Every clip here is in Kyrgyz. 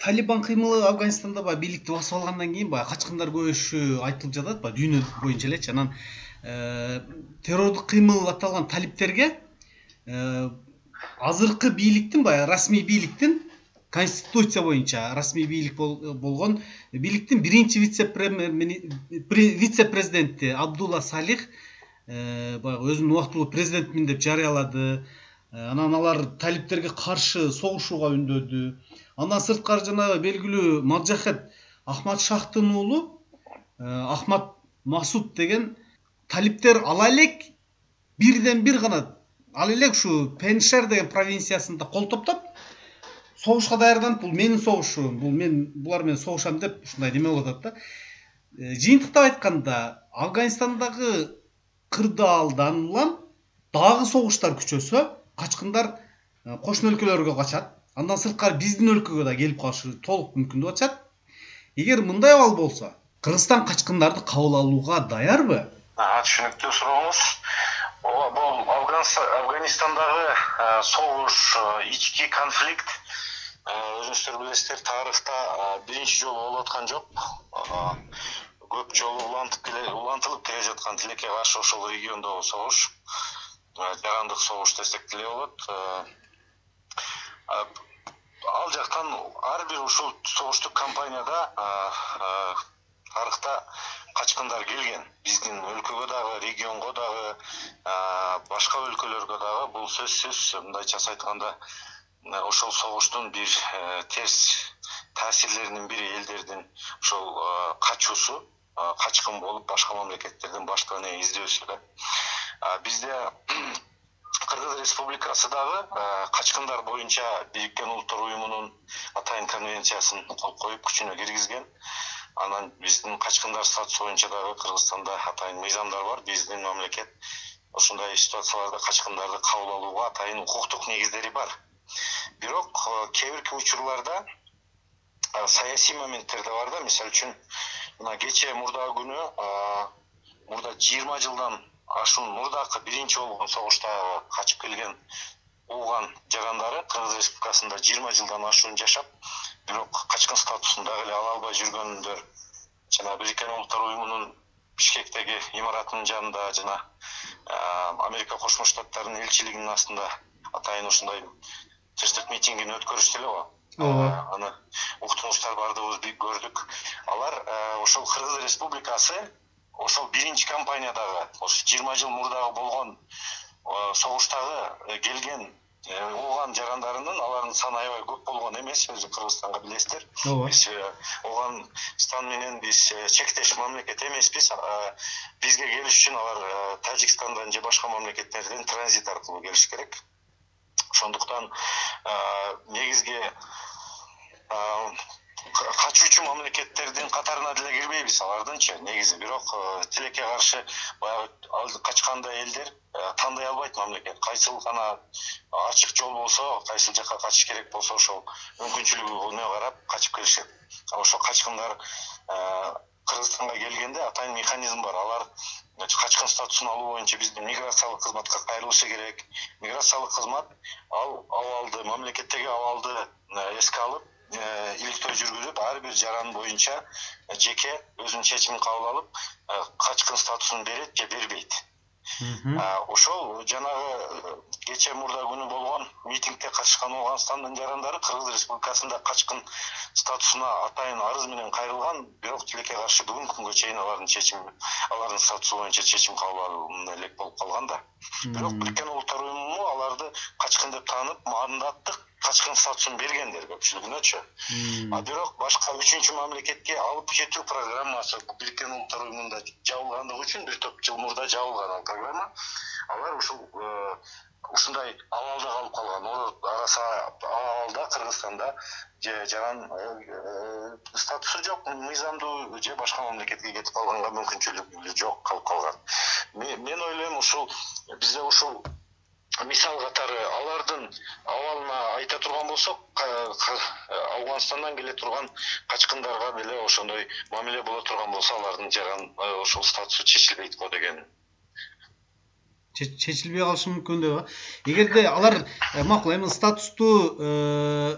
талибан кыймылы афганистанда баягы бийликти басып алгандан кийин баягы качкындар көбөйүшү айтылып жатат баягы дүйнө боюнча элечи анан э, террордук кыймыл аталган талиптерге э, азыркы бийликтин баягы расмий бийликтин конституция боюнча расмий бийлик болгон бийликтин биринчи вице вице президенти абдулла салих э, баягы өзүн убактылуу президентмин деп жарыялады. Анан алар талиптерге каршы согушууга үндөдү андан сырткары жанагы белгилүү маджахет ахмад шахтын уулу э, ахмад масуд деген талиптер ала элек бирден бир гана ала элек ушу пеншер деген провинциясында кол топтоп согушка даярданып бул менин согушум бул мен булар менен согушам деп ушундай неме кылып атат да. Э, жыйынтыктап айтканда афганистандагы кырдаалдан улам дагы согуштар күчөсө качкындар э, кошуна өлкөлөргө качат андан сырткары биздин өлкөгө да келип калышы толук мүмкүн деп атышат эгер мындай абал болсо кыргызстан качкындарды кабыл алууга даярбы? Түшүнүктүү сурооңуз. Ооба бул афганистандагы согуш ички конфликт өзүңүздөр билесиздер тарыхта биринчи жолу болуп аткан жок. Көп жолу улантып улантылып келе жаткан тилекке каршы ошол региондогу согуш жарандык согуш десек деле болот ал жактан ар бир ушул согуштук компанияда тарыхта качкындар келген. Биздин өлкөгө дагы регионго дагы башка өлкөлөргө дагы бул сөзсүз мындайчасы айтканда ошол согуштун бир э, терс таасирлеринин бири элдердин ошол качуусу качкын болуп башка мамлекеттерден башка эне издөөсү да. Бизде кыргыз республикасы дагы качкындар боюнча бириккен улуттар уюмунун атайын конвенциясын кол коюп күчүнө киргизген. Анан биздин качкындар статусу боюнча дагы кыргызстанда атайын мыйзамдар бар. Биздин мамлекет ушундай ситуацияларда качкындарды кабыл алууга атайын укуктук негиздери бар. Бирок э, кээ бирки учурларда э, саясий моменттер да бар да. Мисалы үчүн мына кечээ мурдагы күнү э, мурда жыйырма жылдан ашуун мурдакы биринчи болгон согуштагы качып келген ууган жарандары кыргыз республикасында жыйырма жылдан ашуун жашап бирок качкын статусун дагы эле ала албай жүргөндөр жанагы бириккен улуттар уюмунун бишкектеги имаратынын жанында жана америка кошмо штаттарынын элчилигинин астында атайын ушундай тынчтык митингин өткөрүштү эле го. Ооба аны уктуңуздар баардыгыбыз көрдүк. Алар ошол кыргыз республикасы ошол биринчи компаниядагы ошо жыйырма жыл мурдагы болгон э, согуштагы э, келген ууган жарандарынын алардын саны аябай көп болгон эмес. Өзү кыргызстанга билесиздер. Ооба. Биз ооганстан менен биз чектеш мамлекет эмеспиз. Бизге келиш үчүн алар тажикстандан же башка мамлекеттерден транзит аркылуу келиш керек. Ошондуктан негизги качуучу мамлекеттердин катарына деле кирбейбиз. Алардынчы негизи. Бирок тилекке каршы баягы качкандай элдер тандай албайт мамлекет. Кайсыл гана ачык жол болсо кайсыл жака качыш керек болсо ошол мүмкүнчүлүгүнө карап качып келишет. Ошол качкындар кыргызстанга келгенде атайын механизм бар. Алар качкын статусун алуу боюнча биздин миграциялык кызматка кайрылышы керек. Миграциялык кызмат ал абалды мамлекеттеги абалды э, эске алып э, иликтөө жүргүзүп ар бир жаран боюнча жеке өзүнүн чечимин кабыл алып э, качкын статусун берет же бербейт. Ошол жанагы кечээ мурда күнү болгон митингде катышкан ооганстандын жарандары кыргыз республикасында качкын статусуна атайын арыз менен кайрылган бирок тилекке каршы бүгүнкү күнгө чейин алардын чечими алардын статусу боюнча чечим кабыл алына элек болуп калган да. Бирок бириккен улуттар уюму аларды качкын деп таанып мандаттык качкын статусун бергендер көпчүлүгүнөчү а бирок башка үчүнчү мамлекетке алып кетүү программасы бириккен улуттар уюмунда жабылгандыгы үчүн бир топ жыл мурда жабылган ал программа. Алар ушул э, ушундай абалда калып калган. Араса абалда кыргызстанда же жаран э, статусу жок мыйзамдуу же башка мамлекетке кетип калганга мүмкүнчүлүгү жок калып калган. Мен ойлойм ушул бизде ушул мисал катары алардын абалына айта турган болсок афганистандан келе турган качкындарга деле ошондой мамиле боло турган болсо алардын жаран ошол статусу чечилбейт го деген. Чечилбей калышы мүмкүн деп а? Эгерде алар э, макул эми статусту э,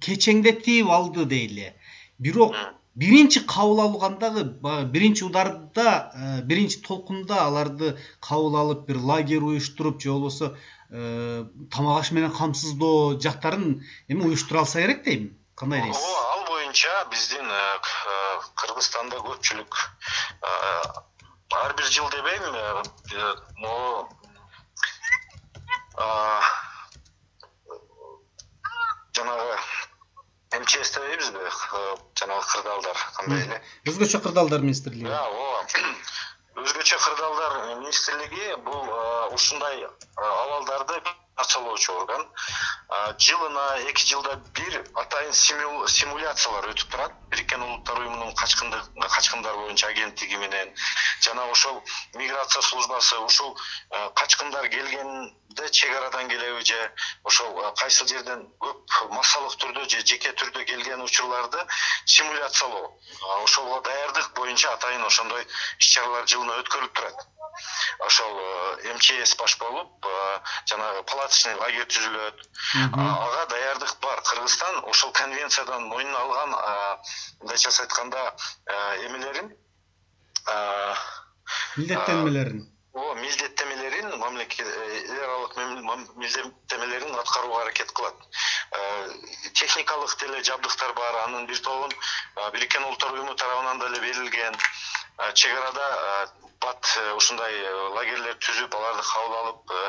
кечеңдетип алды дейли. Бирок биринчи кабыл алгандагы баягы биринчи ударда э, биринчи толкунда аларды кабыл алып бир лагерь уюштуруп же болбосо э, тамак аш менен камсыздоо жактарын эми уюштура алса керек дейм. Кандай дейсиз ооба ал боюнча биздин э, кыргызстанда көпчүлүк ар бир жыл дебейм могу жанагы мчс дебейбизби жанагы кырдаалдар кандай эле? Өзгөчө кырдаалдар министрлиги. Ооба. Өзгөчө кырдаалдар министрлиги бул ушундай абалдарды орган. Жылына эки жылда бир атайын симуляциялар өтүп турат. Бириккен улуттар уюмунун качкындар боюнча агенттиги менен. Жана ошол миграция службасы ушул качкындар келгенде чек арадан келеби же ошол кайсыл жерден көп массалык түрдө же жеке түрдө келген учурларды симуляциялоо. Ошого даярдык боюнча атайын ошондой иш чаралар жылына өткөрүлүп турат ошол э, мчс баш болуп э, жанагы палаточный лагерь түзүлөт. Ага даярдык бар. Кыргызстан ошол конвенциядан мойнуна алган мындайчасы айтканда э, эмелерин милдеттенмелерин. ооба милдеттемелерин мамлекет эл аралык милдеттемелерин аткарууга аракет кылат. Техникалык деле жабдыктар бар. Анын бир тобун бириккен улуттар уюму тарабынан деле берилген чек арада бат э, ушундай э, лагерьлер түзүп аларды кабыл алып э,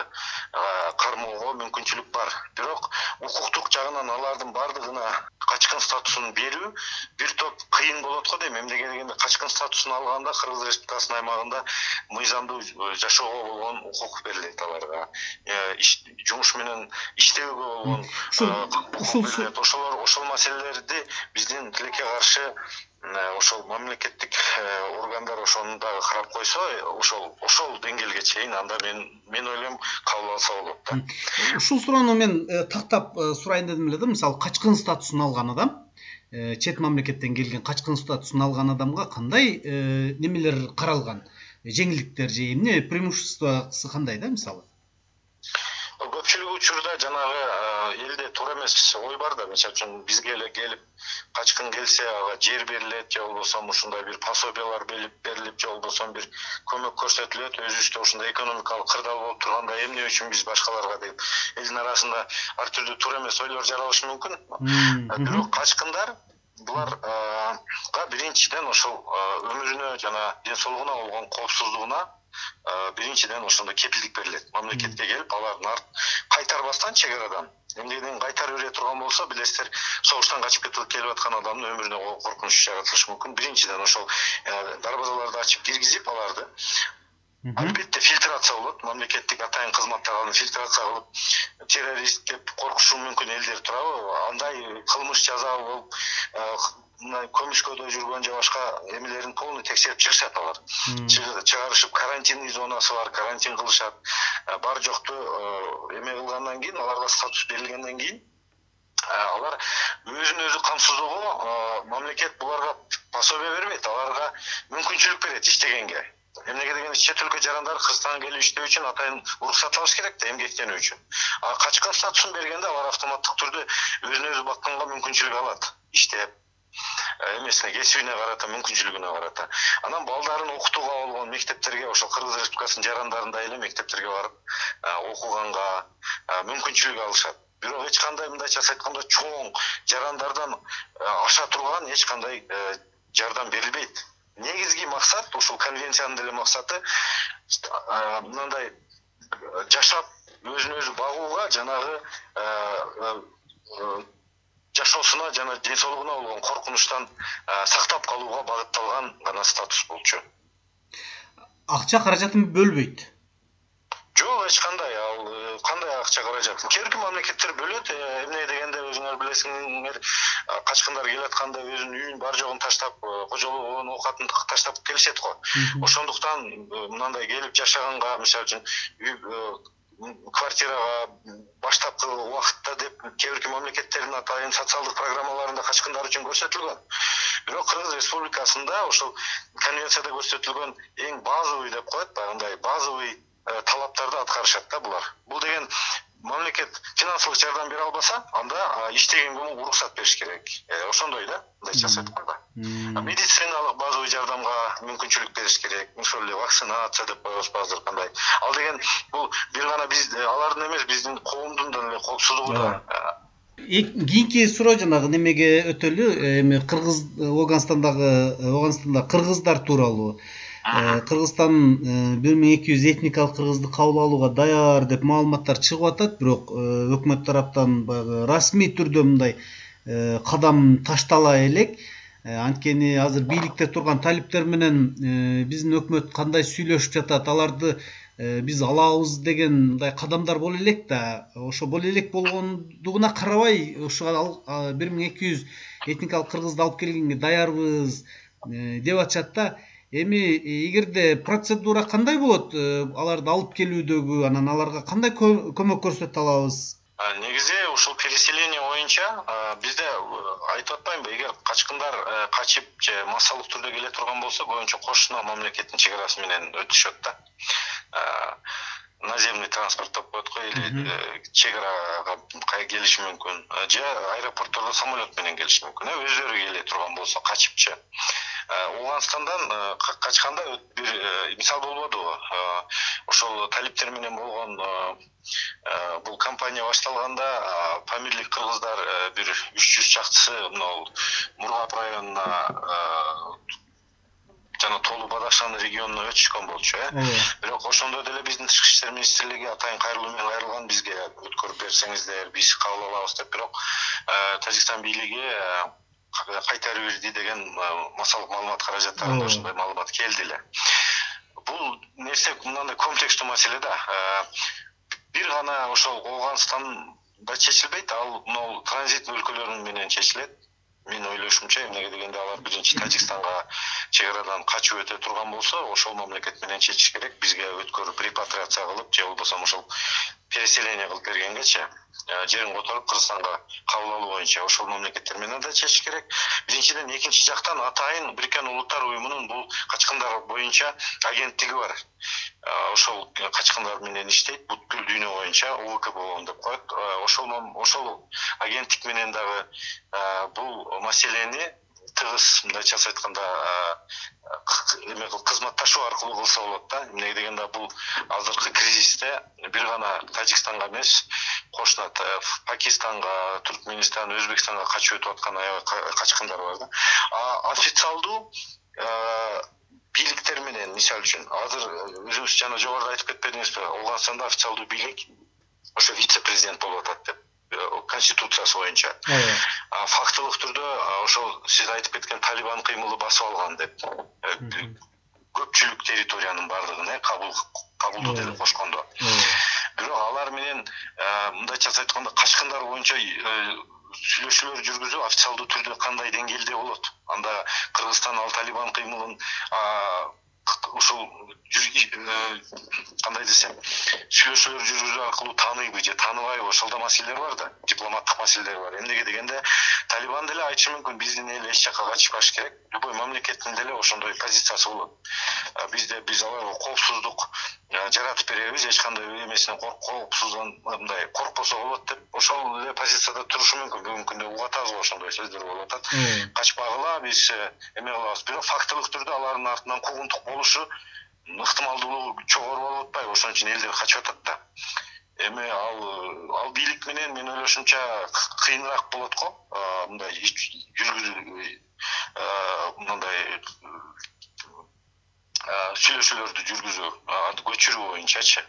кармоого мүмкүнчүлүк бар. Бирок укуктук жагынан алардын баардыгына качкын статусун берүү бир топ кыйын болот го дейм эмнеге дегенде качкын статусун алганда кыргыз республикасынын аймагында мыйзамдуу жашоого болгон укук берилет аларга. Жумуш менен иштөөгө болгон укук берилет. ошолор ошол маселелерди биздин тилекке каршы ошол мамлекеттик э, органдар ошону дагы карап койсо ошол ошол деңгээлге чейин анда мен мен ойлойм кабыл алса болот да. Ушул суроону мен э, тактап э, сурайын дедим эле да мисалы качкын статусун алган адам чет мамлекеттен келген качкын статусун алган адамга кандай немелер каралган? Жеңилдиктер же эмне? Преимуществосу кандай да мисалы көпчүлүк учурда жанагы элде туура эмес ой бар да. Мисалы үчүн бизге эле келип качкын келсе ага жер берилет же болбосо ушундай бир пособиялар берилип же болбосо бир көмөк көрсөтүлөт. Өзүбүздө ушундай экономикалык кырдаал болуп турганда эмне үчүн биз башкаларга деп элдин арасында ар түрдүү туура эмес ойлор жаралышы мүмкүн. Бирок качкындар буларга биринчиден ошол өмүрүнө жана ден соолугуна болгон коопсуздугуна биринчиден ошондой кепилдик берилет. Мамлекетке келип алардын кайтарбастан чек арадан эмнеден кайтарып бере турган болсо билесиздер согуштан качып келип аткан адамдын өмүрүнө коркунуч жаратылышы мүмкүн. Биринчиден ошол дарбазаларды ачып киргизип аларды. Албетте фильтрация болот. Мамлекеттик атайын кызматтар аны фильтрация кылып террорист деп коркушу мүмкүн элдер турабы андай кылмыш жазабы болуп мына көмүскөдө жүргөн же башка эмелерин полный текшерип чыгышат алар. Чыгарышып карантинный зонасы бар карантин кылышат. Э, бар жокту э, эме кылгандан кийин аларга статус берилгенден кийин э, алар өзүн өзү камсыздоого мамлекет буларга пособие бербейт. Аларга мүмкүнчүлүк берет иштегенге. Эмнеге дегенде чет өлкө жарандары кыргызстанга келип иштөө үчүн атайын уруксат алыш керек да эмгектенүү үчүн. А качкын статусун бергенде алар автоматтык түрдө өзүн өзү бакканга мүмкүнчүлүк алат иштеп эмесине кесибине карата мүмкүнчүлүгүнө карата? Анан балдарын окутууга болгон мектептерге ошол кыргыз республикасынын жарандарындай эле мектептерге барып окуганга мүмкүнчүлүк алышат. Бирок эч кандай мындайчасы айтканда чоң жарандардан аша турган эч кандай э, жардам берилбейт. Негизги максат ушул конвенциянын деле максаты мындай жашап өзүн өзү багууга жанагы жашоосуна жана ден соолугуна болгон коркунучтан сактап калууга багытталган гана статус болчу. Акча каражатын бөлбөйт. Жок эч кандай. Ал э, кандай акча каражат? Кээ бирки мамлекеттер бөлөт э, эмне дегенде өзүңөр билесиңер качкындар келатканда өзүнүн үйүн бар жогун таштап э, кожологон оокатын таштап келишет го. Ошондуктан мындай келип жашаганга мисалы үчүн квартирага баштапкы убакытта деп кээ бирки мамлекеттердин атайын социалдык программаларында качкындар үчүн көрсөтүлгөн. Бирок кыргыз республикасында ошол конвенцияда көрсөтүлгөн эң базовый деп коет баягындай базовый э, талаптарды аткарышат да булар. Бул деген мамлекет финансылык жардам бере албаса анда иштеген күнү уруксат бериш керек. Э, ошондой да мындайча айтканда медициналык базовый жардамга мүмкүнчүлүк бериш керек ошол эле вакцинация деп коебузбу азыр кандай. Ал деген бул бир гана биз алардын эмес биздин коомдун деле коопсуздугу да. Кийинки суроо жанагы немеге өтөлү? Эми кыргыз ооганстандагы ооганстанда кыргыздар тууралуу. Э, кыргызстан э, бир миң эки жүз этникалык кыргызды кабыл алууга даяр деп маалыматтар чыгып атат бирок э, өкмөт тараптан баягы расмий түрдө мындай кадам таштала элек. Анткени азыр бийликте турган талиптер менен биздин өкмөт кандай сүйлөшүп жатат аларды биз алабыз деген мындай кадамдар боло элек да. Ошо боло элек болгондугуна карабай ушуга бир миң эки жүз этникалык кыргызды алып келгенге даярбыз деп атышат да эми эгерде процедура кандай болот? Э, аларды алып келүүдөгү анан аларга кандай көмөк көрсөтө алабыз? Негизи ушул переселение боюнча бизде э, айтып атпаймынбы эгер качкындар э, качып же массалык түрдө келе турган болсо көбүнчө кошуна мамлекеттин чек арасы менен өтүшөт да наземный транспорт деп коет го или чек арага келиши мүмкүн же аэропорттордо самолет менен келиши мүмкүн э өздөрү келе турган болсо качыпчы. Ооганстандан э, качканда бир э, мисал болбодубу э, ошол талиптер менен болгон бул кампания башталганда памирлик кыргыздар бир үч жүз чактысы мынабул мургап районуна жана толуу бадашан регионуна өтүшкөн болчу э? Бирок ошондо деле биздин тышкы иштер министрлиги атайын кайрылуу менен кайрылган бизге өткөрүп берсеңиздер биз кабыл алабыз деп. Бирок тажикстан бийлиги кайтарып бирди деген массалык маалымат каражаттарында ушундай маалымат келди эле. Бул нерсе мындай комплекстүү маселе да бир гана ошол ооганстанда чечилбейт ал могул транзиттүү өлкөлөр менен чечилет менин ойлошумча эмнеге дегенде алар биринчи тажикстанга чек арадан качып өтө турган болсо ошол мамлекет менен чечиш керек. Бизге өткөрүп репатриация кылып же болбосо ошол переселение кылып бергенгечи э, жерин которуп кыргызстанга кабыл алуу боюнча ошол мамлекеттер менен да чечиш керек. Биринчиден экинчи жактан атайын бириккен улуттар уюмунун бул качкындар боюнча агенттиги бар ошол качкындар менен иштейт бүткүл дүйнө боюнча увкбон деп коет. Э, ошол ошол агенттик менен дагы бул маселени тыгыз мындайчасы айтканда эме кызматташуу аркылуу кылса болот да. Эмнеге дегенде бул азыркы кризисте бир гана тажикстанга эмес кошуна пакистанга түркменистан өзбекстанга качып өтүп аткан аябай качкындар бар да. Официалдуу бийликтер менен мисалы үчүн. Азыр өзүңүз жана жогоруда айтып кетпедиңизби ооганстанда официалдуу бийлик ошо вице президент болуп атат деп конституциясы боюнча. Фактылык түрдө ошол сиз айтып кеткен талибан кыймылы басып алган деп э, көпчүлүк территориянын баардыгын э кабыл кабулду деле кошкондо. Бирок алар менен э, мындайчасы айтканда качкындар боюнча э, сүйлөшүүлөр жүргүзүү официалдуу түрдө кандай деңгээлде болот? Анда кыргызстан ал талибан кыймылын ушул э, кандай десем сүйлөшүүлөр жүргүзүү аркылуу тааныйбы же тааныбайбы ошол да маселелер бар да дипломаттык маселелер бар. Эмнеге дегенде талибан деле айтышы мүмкүн биздин эл эч жака качпаш керек. Любой мамлекеттин деле ошондой позициясы болот. Бизде биз аларга коопсуздук жаратып беребиз эч кандай эмесинен коопсуздун мындай коркпосо болот деп. Ошол эле позицияда турушу мүмкүн. Бүгүнкү күндө угуп атабыз го ошондой сөздөр болуп атат. Качпагыла биз э, эме кылабыз. Бирок фактылык түрдө алардын артынан куугунтук болушу ыктымалдуулугу жогору болуп атпайбы. Ошон үчүн элдер качып атат да. Эми ал ал бийлик менен менин ойлошумча кыйыныраак болот го. Мындай жүргүзүү мындай сүйлөшүүлөрдү жүргүзүү көчүрүү боюнчачы.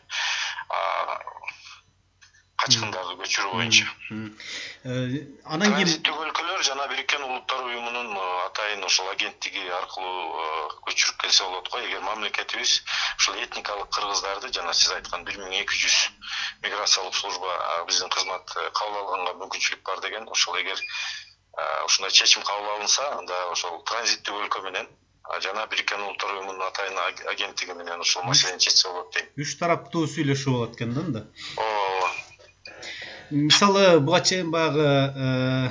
Качкындарды көчүрүү боюнча. Э, анан кийин транзиттик өлкөлөр жана бириккен улуттар уюмунун атайын ошол агенттиги аркылуу көчүрүп келсе болот го. Эгер мамлекетибиз ушул этникалык кыргыздарды жана сиз айткан бир миң эки жүз миграциялык служба биздин кызмат э, кабыл алганга мүмкүнчүлүк бар деген ошол эгер ушундай чечим кабыл алынса анда ошол транзиттик өлкө менен жана бириккен улуттар уюмунун атайын агенттиги менен ушул маселени чечсе болот дейм. Үч тараптуу сүйлөшүү болот экен да анда? Ооба мисалы буга чейин баягы э,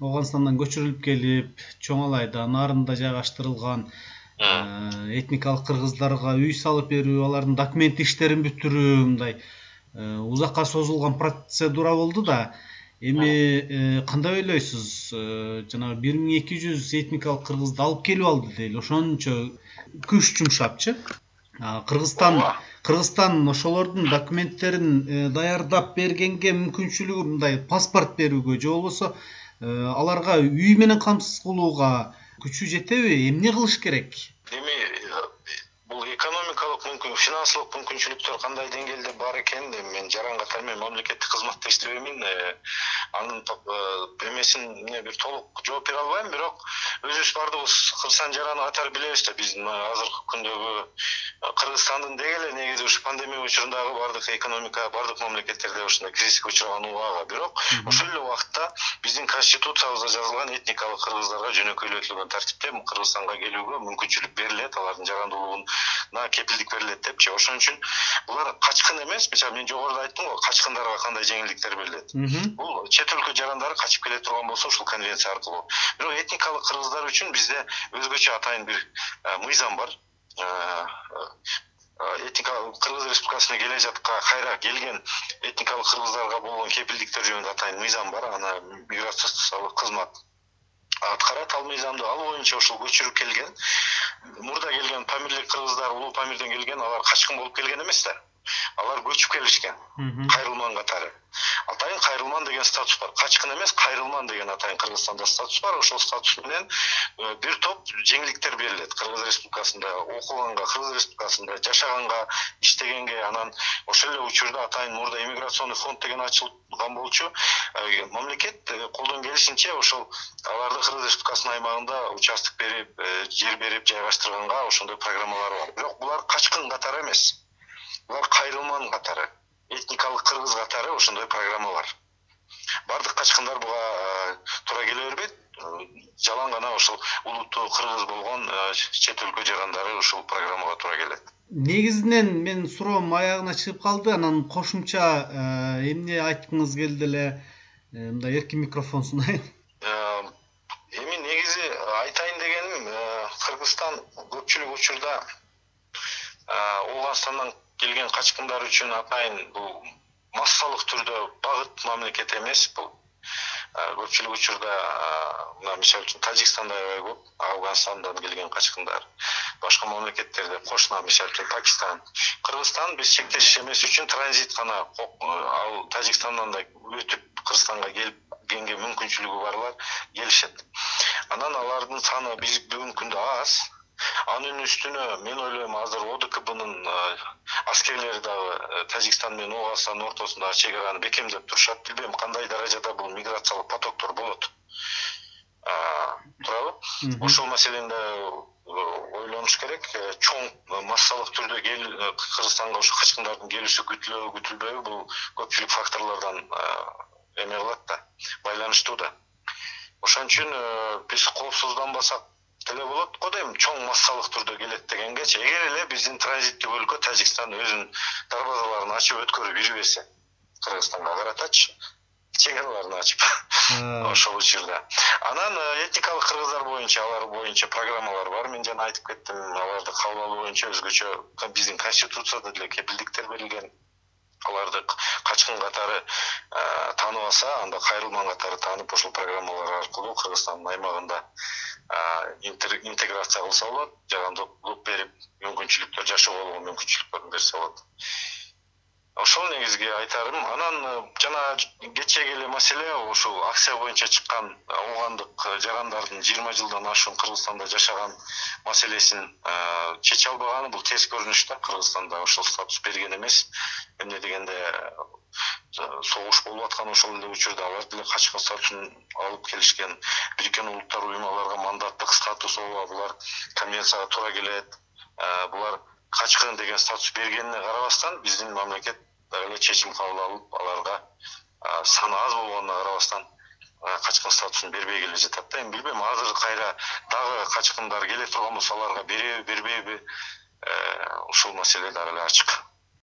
ооганстандан көчүрүлүп келип чоң алайда нарында жайгаштырылган э, этникалык кыргыздарга үй салып берүү алардын документ иштерин бүтүрүү мындай узакка созулган процедура болду да эми кандай ойлойсуз? Жанагы бир миң эки жүз этникалык кыргызды алып келип алды дейли. Ошончо күч жумшапчы. Кыргызстан кыргызстан ошолордун документтерин даярдап бергенге мүмкүнчүлүгү мындай паспорт берүүгө же болбосо аларга үй менен камсыз кылууга күчү жетеби? Эмне кылыш керек? Эми финансылык мүмкүнчүлүктөр кандай деңгээлде бар экенин эми мен жаран катары мен мамлекеттик кызматта иштебеймин э, анын э, эмесин эмне бир толук жооп бере албайм бирок өзүбүз баардыгыбыз кыргызстан жараны катары билебиз да биздин азыркы күндөгү э, кыргызстандын деги эле негизи ушу пандемия учурундагы баардык экономика баардык мамлекеттерде ушундай кризиске учураган убагы. Бирок ошол эле убакытта биздин конституциябызда жазылган этникалык кыргыздарга жөнөкөйлөтүлгөн тартипте кыргызстанга келүүгө мүмкүнчүлүк берилет алардын жарандуулугун кепилдик берилет депчи ошон үчүн булар качкын эмес. Мисалы мен жогоруда айттым го качкындарга кандай жеңилдиктер берилет. Бул чет өлкө жарандары качып келе турган болсо ушул конвенция аркылуу. Бирок этникалык кыргыздар үчүн бизде өзгөчө атайын бир э, мыйзам бар. Э, э, этникалык кыргыз республикасына келе жатка кайра келген этникалык кыргыздарга болгон кепилдиктер жөнүндө атайын мыйзам бар. Аны миграциялык кызмат аткарат ал мыйзамды ал боюнча ушул көчүрүп келген мурда келген памирлик кыргыздар улуу памирден келген алар качкын болуп келген эмес да алар көчүп келишкен. Кайрылман катары. Атайын кайрылман деген статус бар. Качкын эмес кайрылман деген атайын кыргызстанда статус бар. Ошол статус менен э, бир топ жеңилдиктер берилет. Кыргыз республикасында окуганга кыргыз республикасында жашаганга иштегенге анан ошол эле учурда атайын мурда иммиграционный фонд деген ачылган болчу. Э, мамлекет э, колдон келишинче ошол аларды кыргыз республикасынын аймагында участок берип жер берип жайгаштырганга ошондой программалар бар. Бирок булар качкын катары эмес булар кайрылман катары этникалык кыргыз катары ошондой программа бар. Баардык качкындар буга э, туура келе бербейт. Э, жалаң гана ошол улуттуу кыргыз болгон э, чет өлкө жарандары ушул программага туура келет. Негизинен менин суроом аягына чыгып калды. Анан кошумча эмне айткыңыз келди эле? Мындай эркин микрофон сунайын. Эми негизи айтайын дегеним кыргызстан көпчүлүк учурда ооганстандан келген качкындар үчүн атайын бул массалык түрдө багыт мамлекет эмес. Бул көпчүлүк учурда мына мисалы үчүн тажикстанда аябай көп афганистандан келген качкындар башка мамлекеттерде кошуна мисалы үчүн пакистан кыргызстан биз чектешиш эмес үчүн транзит гана ал тажикстандан да өтүп кыргызстанга келгенге мүмкүнчүлүгү барлар келишет. Анан алардын саны биз бүгүнкү күндө аз анын үстүнө мен ойлойм азыр одкбнын аскерлери дагы э, тажикстан менен ооганстандын ортосундагы чек араны бекемдеп турушат билбейм кандай даражада бул миграциялык потоктор болот? Туурабы ошол маселени да э, ойлонуш керек. Э, чоң массалык түрдө кыргызстанга ошо качкындардын келүүсү күтүлөбү күтүлбөйбү. Бул көпчүлүк факторлордон эме кылат да байланыштуу да. Ошон үчүн биз коопсузданбасак деле болот го дейм чоң массалык түрдө келет дегенгечи эгер эле биздин транзиттик өлкө тажикстан өзүнүн дарбазаларын ачып өткөрүп жүрбөсө кыргызстанга каратачы чек араларын ачып ошол учурда. Анан э, этникалык кыргыздар боюнча алар боюнча программалар бар. Мен жана айтып кеттим аларды кабыл алуу боюнча өзгөчө биздин конституцияда деле кепилдиктер берилген. Аларды качкын катары э, таанып алса анда кайрылман катары таанып ошол программалар аркылуу кыргызстандын аймагында интеграция кылса болот жарандуулук берип мүмкүнчүлүктөр жашоого болгон мүмкүнчүлүктөрүн берсе болот ошол негизги айтарым анан э, жана кечээги эле маселе ушул акция боюнча чыккан оогандык жарандардын жыйырма жылдан ашуун кыргызстанда жашаган маселесин э, чече албаганы бул терс көрүнүш да кыргызстанда ошол статус берген эмес. Эмне дегенде согуш болуп аткан ошол эле учурда алар деле качкын статусун алып келишкен бириккен улуттар уюму аларга мандаттык статус ооба булар конвенцияга туура келет. Булар качкын деген статус бергенине карабастан биздин мамлекет дагы эле чечим кабыл алып аларга саны аз болгонуна карабастан качкын статусун бербей келе жатат да. Эми билбейм азыр кайра дагы качкындар келе турган болсо аларга береби бербейби э, ушул маселе дагы эле ачык